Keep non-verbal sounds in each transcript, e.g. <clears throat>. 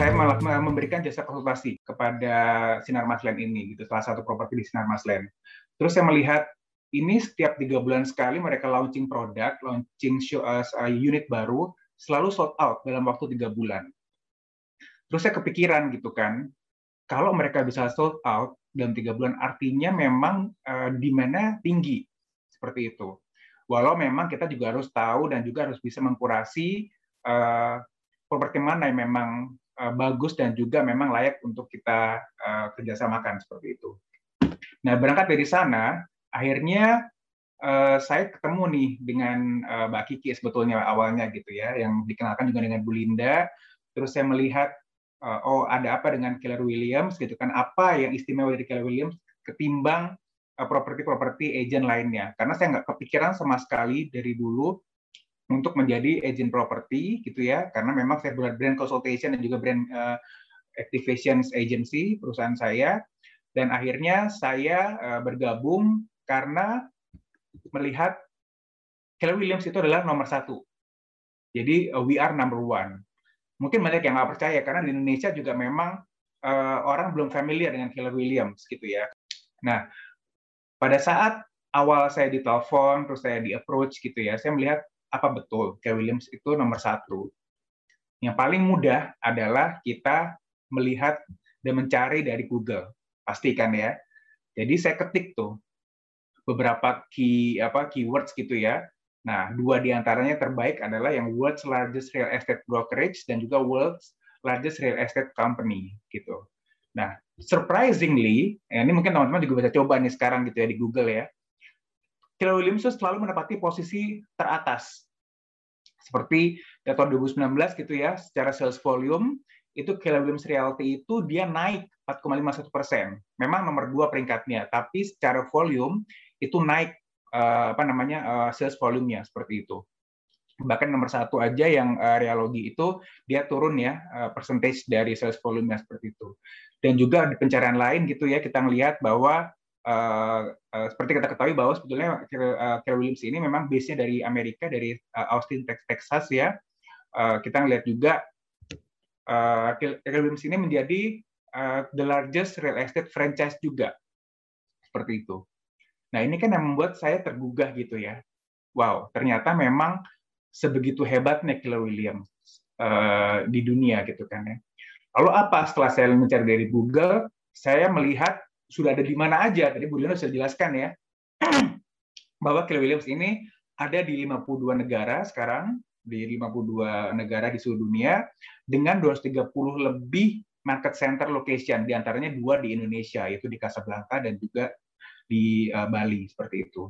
saya malah memberikan jasa konsultasi kepada Sinar Maslen ini, gitu, salah satu properti di Sinar Maslen. Terus saya melihat ini setiap tiga bulan sekali mereka launching produk, launching show, uh, unit baru, selalu sold out dalam waktu tiga bulan. Terus saya kepikiran gitu kan, kalau mereka bisa sold out dalam tiga bulan, artinya memang uh, demand tinggi seperti itu. Walau memang kita juga harus tahu dan juga harus bisa mengkurasi uh, properti mana yang memang uh, bagus dan juga memang layak untuk kita uh, kerjasamakan seperti itu. Nah berangkat dari sana, akhirnya uh, saya ketemu nih dengan Mbak Kiki sebetulnya awalnya gitu ya, yang dikenalkan juga dengan Bu Linda. Terus saya melihat oh ada apa dengan Keller Williams gitu kan? Apa yang istimewa dari Keller Williams ketimbang properti-properti agent lainnya? Karena saya nggak kepikiran sama sekali dari dulu untuk menjadi agent properti gitu ya, karena memang saya buat brand consultation dan juga brand uh, activation agency perusahaan saya dan akhirnya saya uh, bergabung karena melihat Keller Williams itu adalah nomor satu. Jadi uh, we are number one. Mungkin banyak yang nggak percaya karena di Indonesia juga memang uh, orang belum familiar dengan Keller Williams gitu ya. Nah, pada saat awal saya ditelepon terus saya di approach gitu ya, saya melihat apa betul Keller Williams itu nomor satu. Yang paling mudah adalah kita melihat dan mencari dari Google, pastikan ya. Jadi saya ketik tuh beberapa key apa keywords gitu ya. Nah, dua di antaranya terbaik adalah yang world's largest real estate brokerage dan juga world's largest real estate company gitu. Nah, surprisingly, ya ini mungkin teman-teman juga bisa coba nih sekarang gitu ya di Google ya. Keller Williams selalu menempati posisi teratas. Seperti di tahun 2019 gitu ya, secara sales volume itu Keller Williams Realty itu dia naik 4,51 persen. Memang nomor dua peringkatnya, tapi secara volume itu naik uh, apa namanya uh, sales volume-nya seperti itu. Bahkan nomor satu aja yang uh, realogi itu dia turun ya uh, percentage dari sales volume-nya seperti itu. Dan juga di pencarian lain gitu ya kita melihat bahwa uh, seperti kita ketahui bahwa sebetulnya uh, Keller Williams ini memang base-nya dari Amerika dari uh, Austin Texas ya. Uh, kita melihat juga uh, Williams ini menjadi uh, the largest real estate franchise juga seperti itu. Nah, ini kan yang membuat saya tergugah gitu ya. Wow, ternyata memang sebegitu hebatnya Keller Williams uh, di dunia gitu kan ya. Lalu apa setelah saya mencari dari Google, saya melihat sudah ada di mana aja. Tadi Bu Lino sudah jelaskan ya, <clears throat> bahwa Keller Williams ini ada di 52 negara sekarang, di 52 negara di seluruh dunia, dengan 230 lebih market center location, di antaranya dua di Indonesia, yaitu di Casablanca dan juga di uh, Bali seperti itu.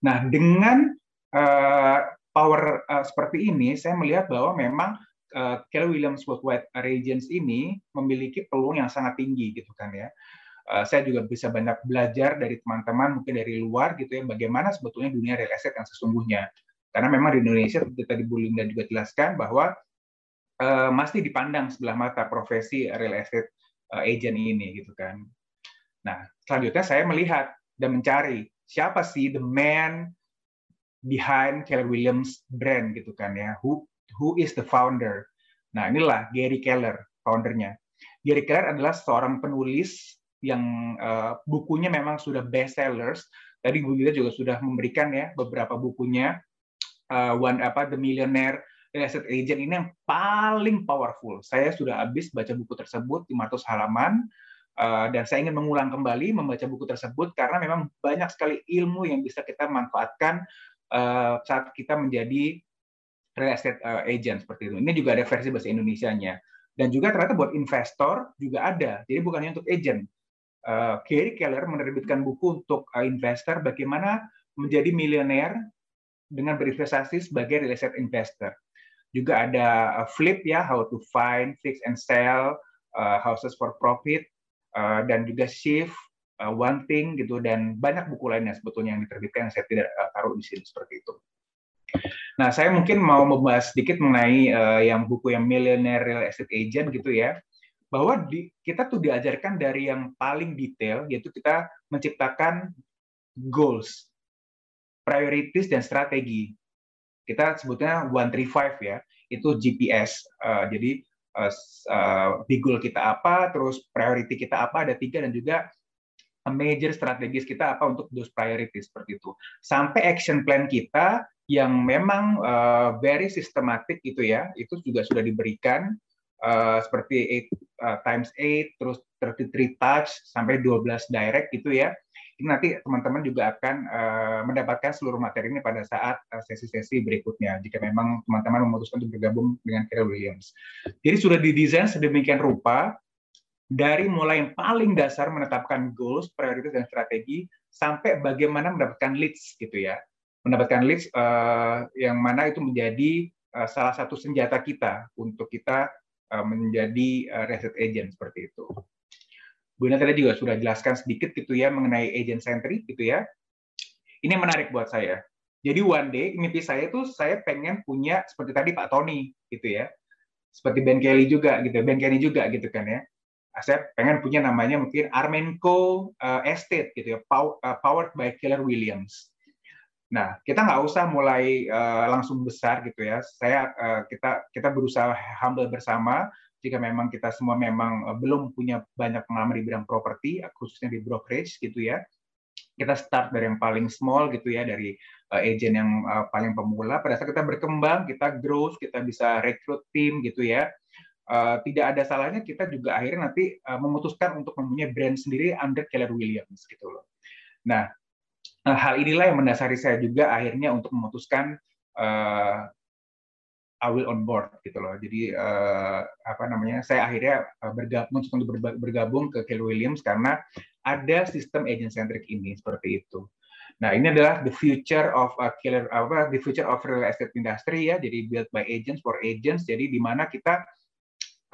Nah, dengan uh, power uh, seperti ini, saya melihat bahwa memang uh, Keller Williams Worldwide Regions ini memiliki peluang yang sangat tinggi gitu kan ya. Uh, saya juga bisa banyak belajar dari teman-teman mungkin dari luar gitu ya bagaimana sebetulnya dunia real estate yang sesungguhnya. Karena memang di Indonesia seperti tadi Bu Linda juga jelaskan bahwa uh, masih dipandang sebelah mata profesi real estate uh, agent ini gitu kan. Nah, selanjutnya saya melihat dan mencari siapa sih the man behind Keller Williams brand gitu kan ya. Who who is the founder? Nah, inilah Gary Keller, foundernya. Gary Keller adalah seorang penulis yang uh, bukunya memang sudah best sellers. Tadi Bu Gita juga sudah memberikan ya beberapa bukunya. Uh, One apa The Millionaire Real Estate Agent ini yang paling powerful. Saya sudah habis baca buku tersebut 500 halaman Eh, dan saya ingin mengulang kembali membaca buku tersebut karena memang banyak sekali ilmu yang bisa kita manfaatkan uh, saat kita menjadi real estate uh, agent seperti itu. Ini juga ada versi bahasa Indonesia-nya. Dan juga ternyata buat investor juga ada. Jadi bukannya untuk agent. Uh, Gary Keller menerbitkan buku untuk uh, investor bagaimana menjadi miliuner dengan berinvestasi sebagai real estate investor. Juga ada uh, flip ya, how to find, fix and sell uh, houses for profit uh, dan juga shift uh, one thing gitu dan banyak buku lainnya sebetulnya yang diterbitkan yang saya tidak uh, taruh di sini seperti itu. Nah, saya mungkin mau membahas sedikit mengenai uh, yang buku yang Millionaire Real Estate Agent gitu ya, bahwa di, kita tuh diajarkan dari yang paling detail, yaitu kita menciptakan goals, priorities dan strategi. Kita sebutnya 135 ya, itu GPS. Uh, jadi uh, uh, big goal kita apa, terus priority kita apa, ada tiga, dan juga major strategis kita apa untuk those priorities seperti itu. Sampai action plan kita yang memang uh, very systematic gitu ya, itu juga sudah diberikan uh, seperti 8 uh, times 8, terus 33 touch sampai 12 direct gitu ya. Ini nanti teman-teman juga akan uh, mendapatkan seluruh materi ini pada saat sesi-sesi uh, berikutnya jika memang teman-teman memutuskan untuk bergabung dengan Keller Williams. Jadi sudah didesain sedemikian rupa dari mulai yang paling dasar menetapkan goals, prioritas dan strategi sampai bagaimana mendapatkan leads gitu ya. Mendapatkan leads uh, yang mana itu menjadi uh, salah satu senjata kita untuk kita menjadi uh, reset agent seperti itu. Bu Ina tadi juga sudah jelaskan sedikit gitu ya mengenai agent centric gitu ya. Ini menarik buat saya. Jadi one day mimpi saya itu saya pengen punya seperti tadi Pak Tony gitu ya. Seperti Ben Kelly juga gitu, Ben Kelly juga gitu kan ya saya pengen punya namanya mungkin Armenco uh, Estate gitu ya, eh, powered by Keller Williams. Nah, kita nggak usah mulai uh, langsung besar gitu ya. Saya uh, kita kita berusaha humble bersama. Jika memang kita semua memang uh, belum punya banyak pengalaman di bidang properti, khususnya di brokerage gitu ya. Kita start dari yang paling small gitu ya, dari uh, agent yang uh, paling pemula. Pada saat kita berkembang, kita growth, kita bisa rekrut tim gitu ya uh, tidak ada salahnya kita juga akhirnya nanti uh, memutuskan untuk mempunyai brand sendiri under Keller Williams gitu loh. Nah, uh, hal inilah yang mendasari saya juga akhirnya untuk memutuskan uh, I will on board gitu loh. Jadi uh, apa namanya? Saya akhirnya bergabung untuk bergabung ke Keller Williams karena ada sistem agent centric ini seperti itu. Nah, ini adalah the future of a killer apa the future of real estate industry ya. Jadi built by agents for agents. Jadi di mana kita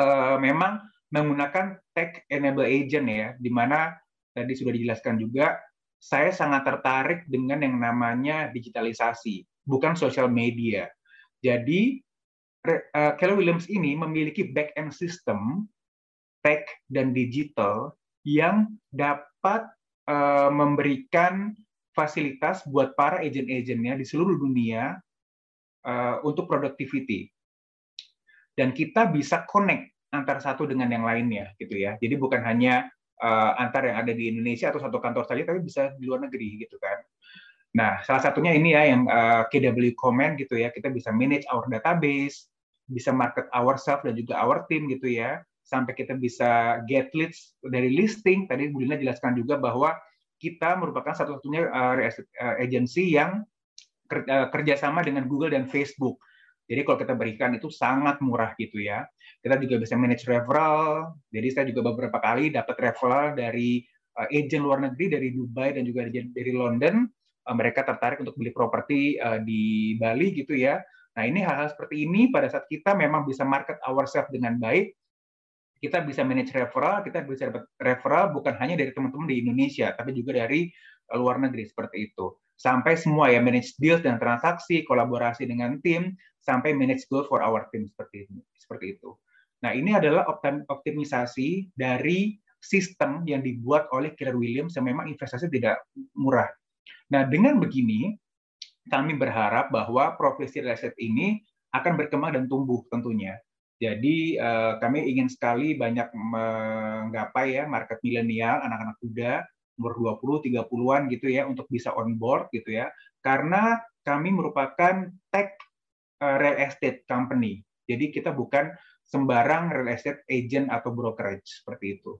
uh, memang menggunakan tech enable agent ya, di mana tadi sudah dijelaskan juga, saya sangat tertarik dengan yang namanya digitalisasi, bukan social media. Jadi uh, Keller Williams ini memiliki back end system tech dan digital yang dapat uh, memberikan fasilitas buat para agent-agentnya di seluruh dunia uh, untuk productivity dan kita bisa connect antara satu dengan yang lainnya gitu ya. Jadi bukan hanya uh, antar yang ada di Indonesia atau satu kantor saja, tapi bisa di luar negeri gitu kan. Nah, salah satunya ini ya yang uh, eh, KW Comment gitu ya, kita bisa manage our database, bisa market ourselves dan juga our team gitu ya, sampai kita bisa get leads dari listing. Tadi Bu Lina jelaskan juga bahwa kita merupakan satu-satunya uh, agency yang kerjasama dengan Google dan Facebook jadi kalau kita berikan itu sangat murah gitu ya. Kita juga bisa manage referral. Jadi saya juga beberapa kali dapat referral dari uh, agent luar negeri dari Dubai dan juga dari London. Uh, mereka tertarik untuk beli properti uh, di Bali gitu ya. Nah ini hal-hal seperti ini pada saat kita memang bisa market ourselves dengan baik, kita bisa manage referral, kita bisa dapat referral bukan hanya dari teman-teman di Indonesia, tapi juga dari luar negeri seperti itu sampai semua ya manage deals dan transaksi, kolaborasi dengan tim, sampai manage goal for our team seperti ini, seperti itu. Nah ini adalah optimisasi dari sistem yang dibuat oleh Keller Williams yang memang investasi tidak murah. Nah dengan begini kami berharap bahwa profesi real ini akan berkembang dan tumbuh tentunya. Jadi eh, kami ingin sekali banyak menggapai ya market milenial, anak-anak muda umur 20, 30-an gitu ya untuk bisa on board gitu ya. Karena kami merupakan tech eh, real estate company. Jadi kita bukan sembarang real estate agent atau brokerage seperti itu.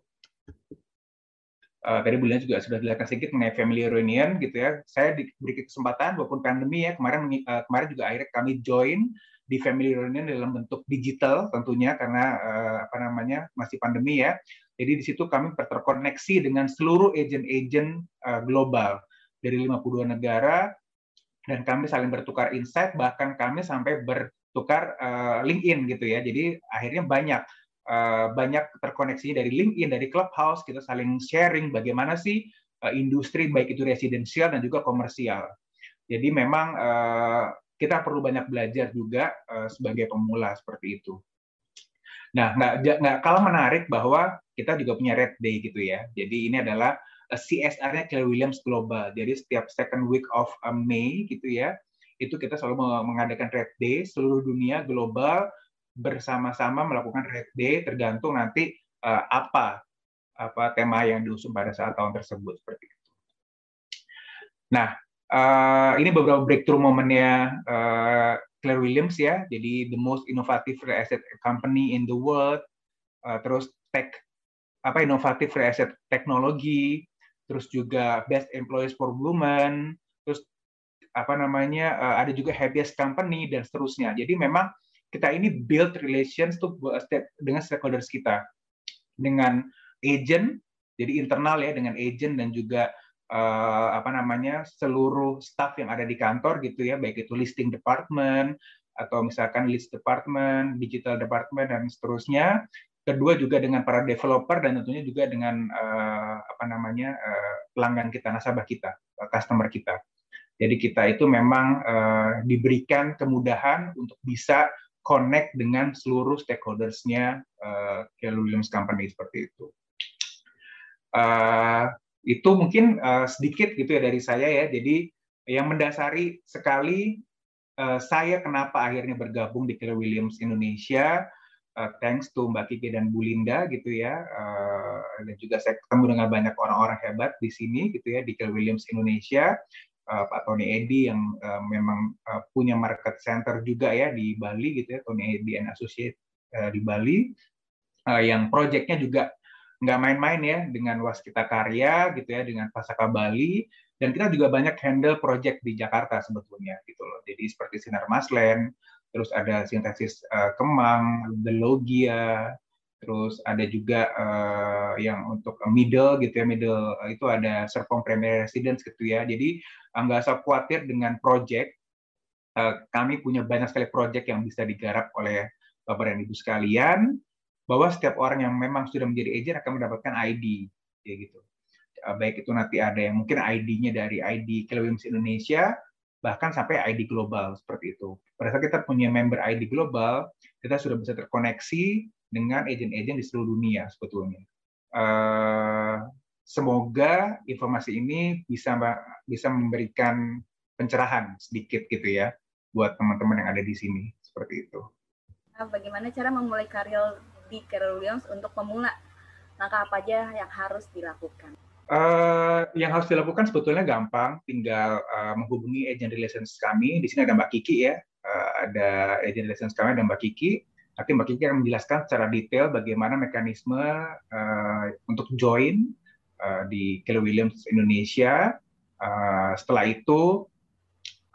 Uh, tadi bulan juga sudah dilakukan sedikit mengenai family reunion gitu ya. Saya diberi kesempatan walaupun pandemi ya kemarin uh, kemarin juga akhirnya kami join di family reunion dalam bentuk digital tentunya karena uh, apa namanya masih pandemi ya. Jadi di situ kami terkoneksi dengan seluruh agent-agent uh, global dari 52 negara dan kami saling bertukar insight bahkan kami sampai bertukar uh, LinkedIn gitu ya. Jadi akhirnya banyak uh, banyak terkoneksi dari LinkedIn, dari Clubhouse kita saling sharing bagaimana sih uh, industri baik itu residensial dan juga komersial. Jadi memang uh, kita perlu banyak belajar juga uh, sebagai pemula seperti itu. Nah, nggak nggak kalah menarik bahwa kita juga punya Red Day gitu ya. Jadi ini adalah eh, CSR-nya Keller Williams Global. Jadi setiap second week of eh, May gitu ya, itu kita selalu mengadakan Red Day seluruh dunia global bersama-sama melakukan red day tergantung nanti uh, apa apa tema yang diusung pada saat tahun tersebut seperti itu. Nah, uh, ini beberapa breakthrough momennya uh, Claire Williams ya. Jadi the most innovative real estate company in the world. Uh, terus tech apa inovatif estate teknologi, terus juga best employees for women, terus apa namanya uh, ada juga happiest company dan seterusnya. Jadi memang kita ini build relations tuh dengan stakeholders kita, dengan agent, jadi internal ya dengan agent dan juga uh, apa namanya seluruh staff yang ada di kantor gitu ya, baik itu listing department atau misalkan list department, digital department dan seterusnya. Kedua juga dengan para developer dan tentunya juga dengan uh, apa namanya uh, pelanggan kita, nasabah kita, customer kita. Jadi kita itu memang uh, diberikan kemudahan untuk bisa connect dengan seluruh stakeholders-nya uh, Williams Company seperti itu. Uh, itu mungkin uh, sedikit gitu ya dari saya ya. Jadi yang mendasari sekali uh, saya kenapa akhirnya bergabung di Keller Williams Indonesia. Uh, thanks to Mbak Kiki dan Bu Linda gitu ya. Uh, dan juga saya ketemu dengan banyak orang-orang hebat di sini gitu ya di Keller Williams Indonesia. Uh, Pak Tony Edi yang uh, memang uh, punya market center juga ya di Bali gitu ya Tony Edi and Associate uh, di Bali. Uh, yang proyeknya juga nggak main-main ya dengan Waskita Karya gitu ya dengan Pasaka Bali. Dan kita juga banyak handle project di Jakarta sebetulnya gitu loh. Jadi seperti Sinar Maslen terus ada sintesis uh, Kemang, Logia, terus ada juga uh, yang untuk middle gitu ya middle uh, itu ada Serpong Premier Residence gitu ya. Jadi nggak usah khawatir dengan project. Uh, kami punya banyak sekali project yang bisa digarap oleh bapak dan ibu sekalian bahwa setiap orang yang memang sudah menjadi agent akan mendapatkan ID ya gitu. Uh, baik itu nanti ada yang mungkin ID-nya dari ID Keller Indonesia bahkan sampai ID global seperti itu. Pada saat kita punya member ID global, kita sudah bisa terkoneksi dengan agen-agen di seluruh dunia sebetulnya. Uh, semoga informasi ini bisa bisa memberikan pencerahan sedikit gitu ya buat teman-teman yang ada di sini seperti itu. Nah, bagaimana cara memulai karir di Carol Williams untuk pemula? Langkah apa aja yang harus dilakukan? Uh, yang harus dilakukan sebetulnya gampang, tinggal uh, menghubungi agent relations kami. Di sini ada Mbak Kiki ya, uh, ada agent relations kami ada Mbak Kiki Nanti Mbak Kiki akan menjelaskan secara detail bagaimana mekanisme uh, untuk join uh, di Keller Williams Indonesia. Uh, setelah itu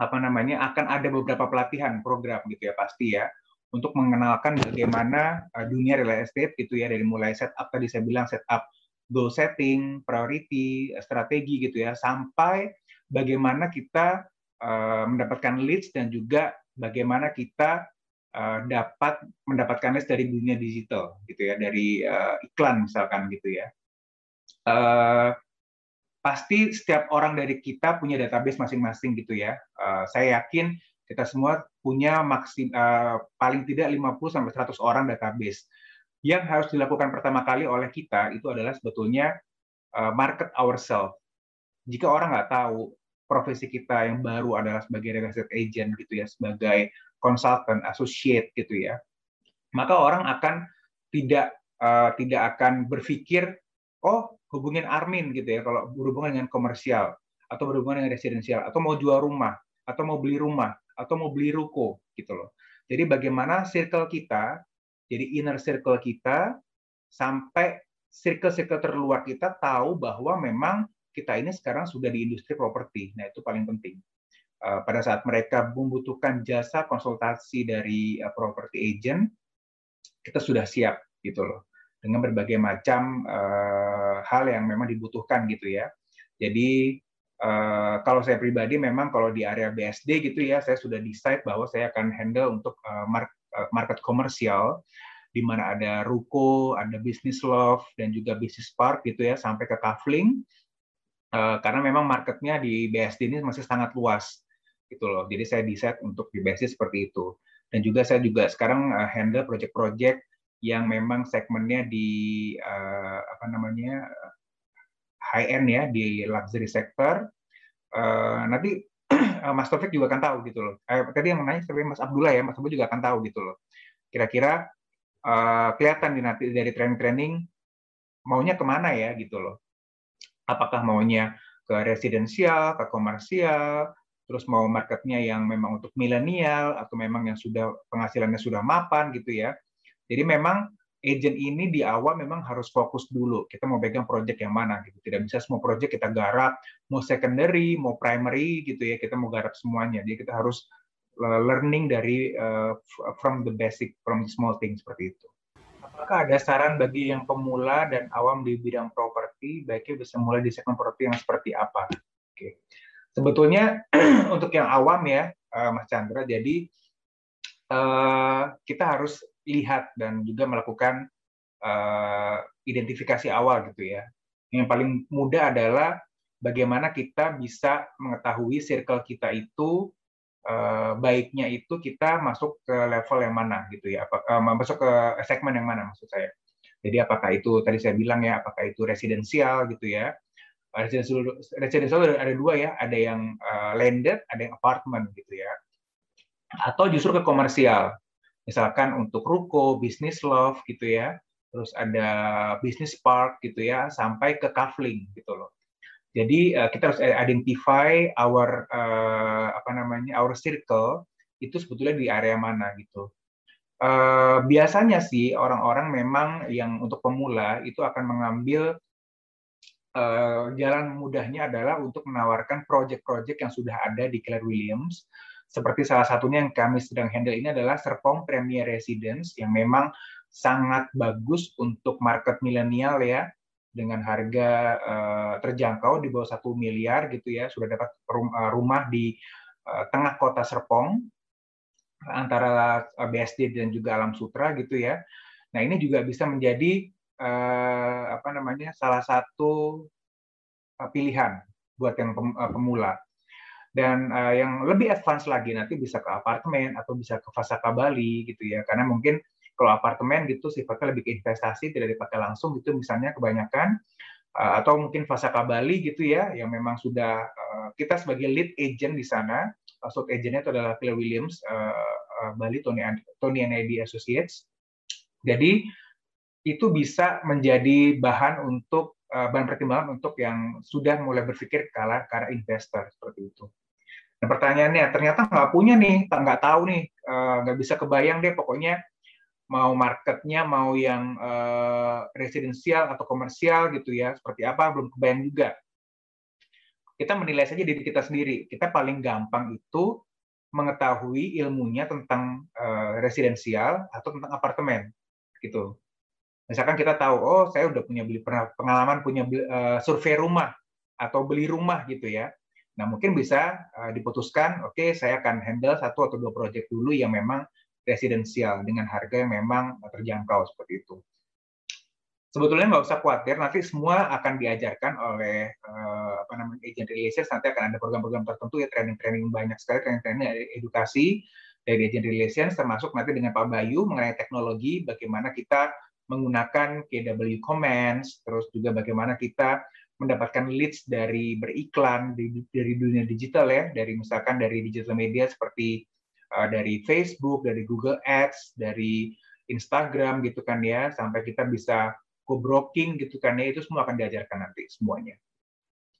apa namanya akan ada beberapa pelatihan program gitu ya pasti ya untuk mengenalkan bagaimana dunia real estate gitu ya dari mulai setup tadi saya bilang setup goal setting, priority, strategi gitu ya sampai bagaimana kita uh, mendapatkan leads dan juga bagaimana kita uh, dapat mendapatkan les dari dunia digital gitu ya dari uh, iklan misalkan gitu ya. Uh, pasti setiap orang dari kita punya database masing-masing gitu ya. Uh, saya yakin kita semua punya maksim uh, paling tidak 50 sampai 100 orang database yang harus dilakukan pertama kali oleh kita itu adalah sebetulnya uh, market ourselves jika orang nggak tahu profesi kita yang baru adalah sebagai real estate agent gitu ya sebagai consultant, associate gitu ya, maka orang akan tidak uh, tidak akan berpikir oh hubungin Armin gitu ya kalau berhubungan dengan komersial atau berhubungan dengan residensial atau mau jual rumah atau mau beli rumah atau mau beli ruko gitu loh. Jadi bagaimana circle kita, jadi inner circle kita sampai circle-circle terluar kita tahu bahwa memang kita ini sekarang sudah di industri properti. Nah, itu paling penting. Eh, pada saat mereka membutuhkan jasa konsultasi dari uh, property agent, kita sudah siap gitu loh dengan berbagai macam uh, hal yang memang dibutuhkan gitu ya. Jadi uh, kalau saya pribadi memang kalau di area BSD gitu ya, saya sudah decide bahwa saya akan handle untuk uh, market komersial di mana ada ruko, ada business love dan juga business park gitu ya sampai ke kafling. Uh, karena memang marketnya di BSD ini masih sangat luas gitu loh. Jadi saya decide untuk di basis seperti itu. Dan juga saya juga sekarang uh, handle project-project yang memang segmennya di uh, apa namanya high end ya di luxury sector. Uh, nanti <clears throat> Mas Taufik juga akan tahu gitu loh. Eh, tadi yang nanya tapi Mas Abdullah ya, Mas Abdullah juga akan tahu gitu loh. Kira-kira uh, kelihatan di nanti dari training-training maunya ke mana ya gitu loh. Apakah maunya ke residensial, ke komersial, terus mau marketnya yang memang untuk milenial atau memang yang sudah penghasilannya sudah mapan gitu ya. Jadi memang agent ini di awal memang harus fokus dulu. Kita mau pegang project yang mana gitu. Tidak bisa semua project kita garap, mau secondary, mau primary gitu ya. Kita mau garap semuanya. Jadi kita harus learning dari uh, from the basic, from small things seperti itu. Apakah ada saran bagi yang pemula dan awam di bidang properti, baiknya bisa mulai di segmen properti yang seperti apa? Oke. Sebetulnya <clears throat> untuk yang awam ya uh, Mas Chandra jadi uh, kita harus lihat dan juga melakukan uh, identifikasi awal gitu ya. Yang paling mudah adalah bagaimana kita bisa mengetahui circle kita itu uh, baiknya itu kita masuk ke level yang mana gitu ya. Apa, uh, masuk ke segmen yang mana maksud saya. Jadi apakah itu tadi saya bilang ya apakah itu residensial gitu ya. Residential ada dua ya, ada yang landed, ada yang apartemen gitu ya. Atau justru ke komersial. Misalkan untuk ruko, bisnis love gitu ya. Terus ada bisnis park gitu ya, sampai ke kafling gitu loh. Jadi uh, kita harus identify our uh, apa namanya our circle itu sebetulnya di area mana gitu. Uh, biasanya sih orang-orang memang yang untuk pemula itu akan mengambil uh, jalan mudahnya adalah untuk menawarkan project-project yang sudah ada di Claire Williams. Seperti salah satunya yang kami sedang handle ini adalah Serpong Premier Residence yang memang sangat bagus untuk market milenial ya dengan harga uh, terjangkau di bawah satu miliar gitu ya sudah dapat eh, rumah di uh, tengah kota Serpong antara BSD dan juga Alam Sutra gitu ya. Nah ini juga bisa menjadi uh, apa namanya salah satu pilihan buat yang pem, pemula. Dan uh, yang lebih advance lagi nanti bisa ke apartemen atau bisa ke Fasaka Bali gitu ya. Karena mungkin kalau apartemen gitu sifatnya lebih ke investasi tidak dipakai langsung gitu misalnya kebanyakan uh, atau mungkin Fasaka Bali gitu ya yang memang sudah uh, kita sebagai lead agent di sana. Maksud agentnya itu adalah Phil Williams uh, uh, Bali Tony Tony and Associates. Jadi itu bisa menjadi bahan untuk bahan pertimbangan untuk yang sudah mulai berpikir ke arah, investor seperti itu. Nah pertanyaannya ternyata nggak punya nih, nggak tahu nih, uh, nggak bisa kebayang deh pokoknya mau marketnya mau yang uh, residensial atau komersial gitu ya seperti apa belum kebayang juga. Kita menilai saja diri kita sendiri. Kita paling gampang itu mengetahui ilmunya tentang uh, residensial atau tentang apartemen gitu Misalkan kita tahu, oh saya udah punya beli pengalaman punya uh, survei rumah atau beli rumah gitu ya. Nah mungkin bisa uh, diputuskan, oke okay, saya akan handle satu atau dua proyek dulu yang memang residensial dengan harga yang memang terjangkau seperti itu. Sebetulnya nggak usah khawatir, nanti semua akan diajarkan oleh uh, apa namanya agent relations. Nanti akan ada program-program tertentu ya training-training banyak sekali training-training edukasi dari agent relations, termasuk nanti dengan Pak Bayu mengenai teknologi, bagaimana kita menggunakan KW Comments, terus juga bagaimana kita mendapatkan leads dari beriklan di, dari dunia digital ya, dari misalkan dari digital media seperti uh, dari Facebook, dari Google Ads, dari Instagram gitu kan ya, sampai kita bisa co-broking gitu kan ya, itu semua akan diajarkan nanti semuanya.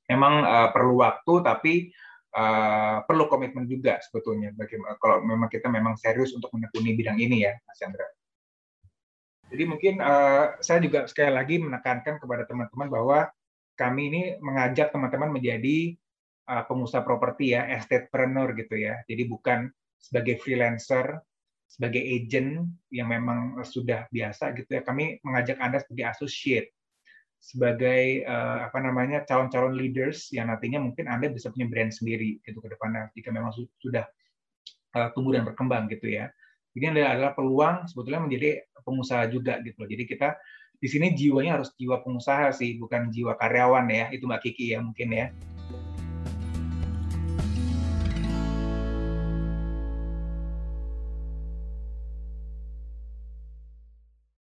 Memang uh, perlu waktu, tapi uh, perlu komitmen juga sebetulnya. Bagaimana kalau memang kita memang serius untuk menekuni bidang ini ya, Mas Chandra. Jadi mungkin uh, saya juga sekali lagi menekankan kepada teman-teman bahwa kami ini mengajak teman-teman menjadi uh, pengusaha properti ya, estatepreneur gitu ya. Jadi bukan sebagai freelancer, sebagai agent yang memang sudah biasa gitu ya. Kami mengajak Anda sebagai associate, sebagai uh, apa namanya calon-calon leaders yang nantinya mungkin Anda bisa punya brand sendiri gitu ke depannya jika memang sudah uh, tumbuh dan berkembang gitu ya. Ini adalah peluang sebetulnya menjadi pengusaha juga gitu loh. Jadi kita di sini jiwanya harus jiwa pengusaha sih, bukan jiwa karyawan ya. Itu Mbak Kiki ya mungkin ya.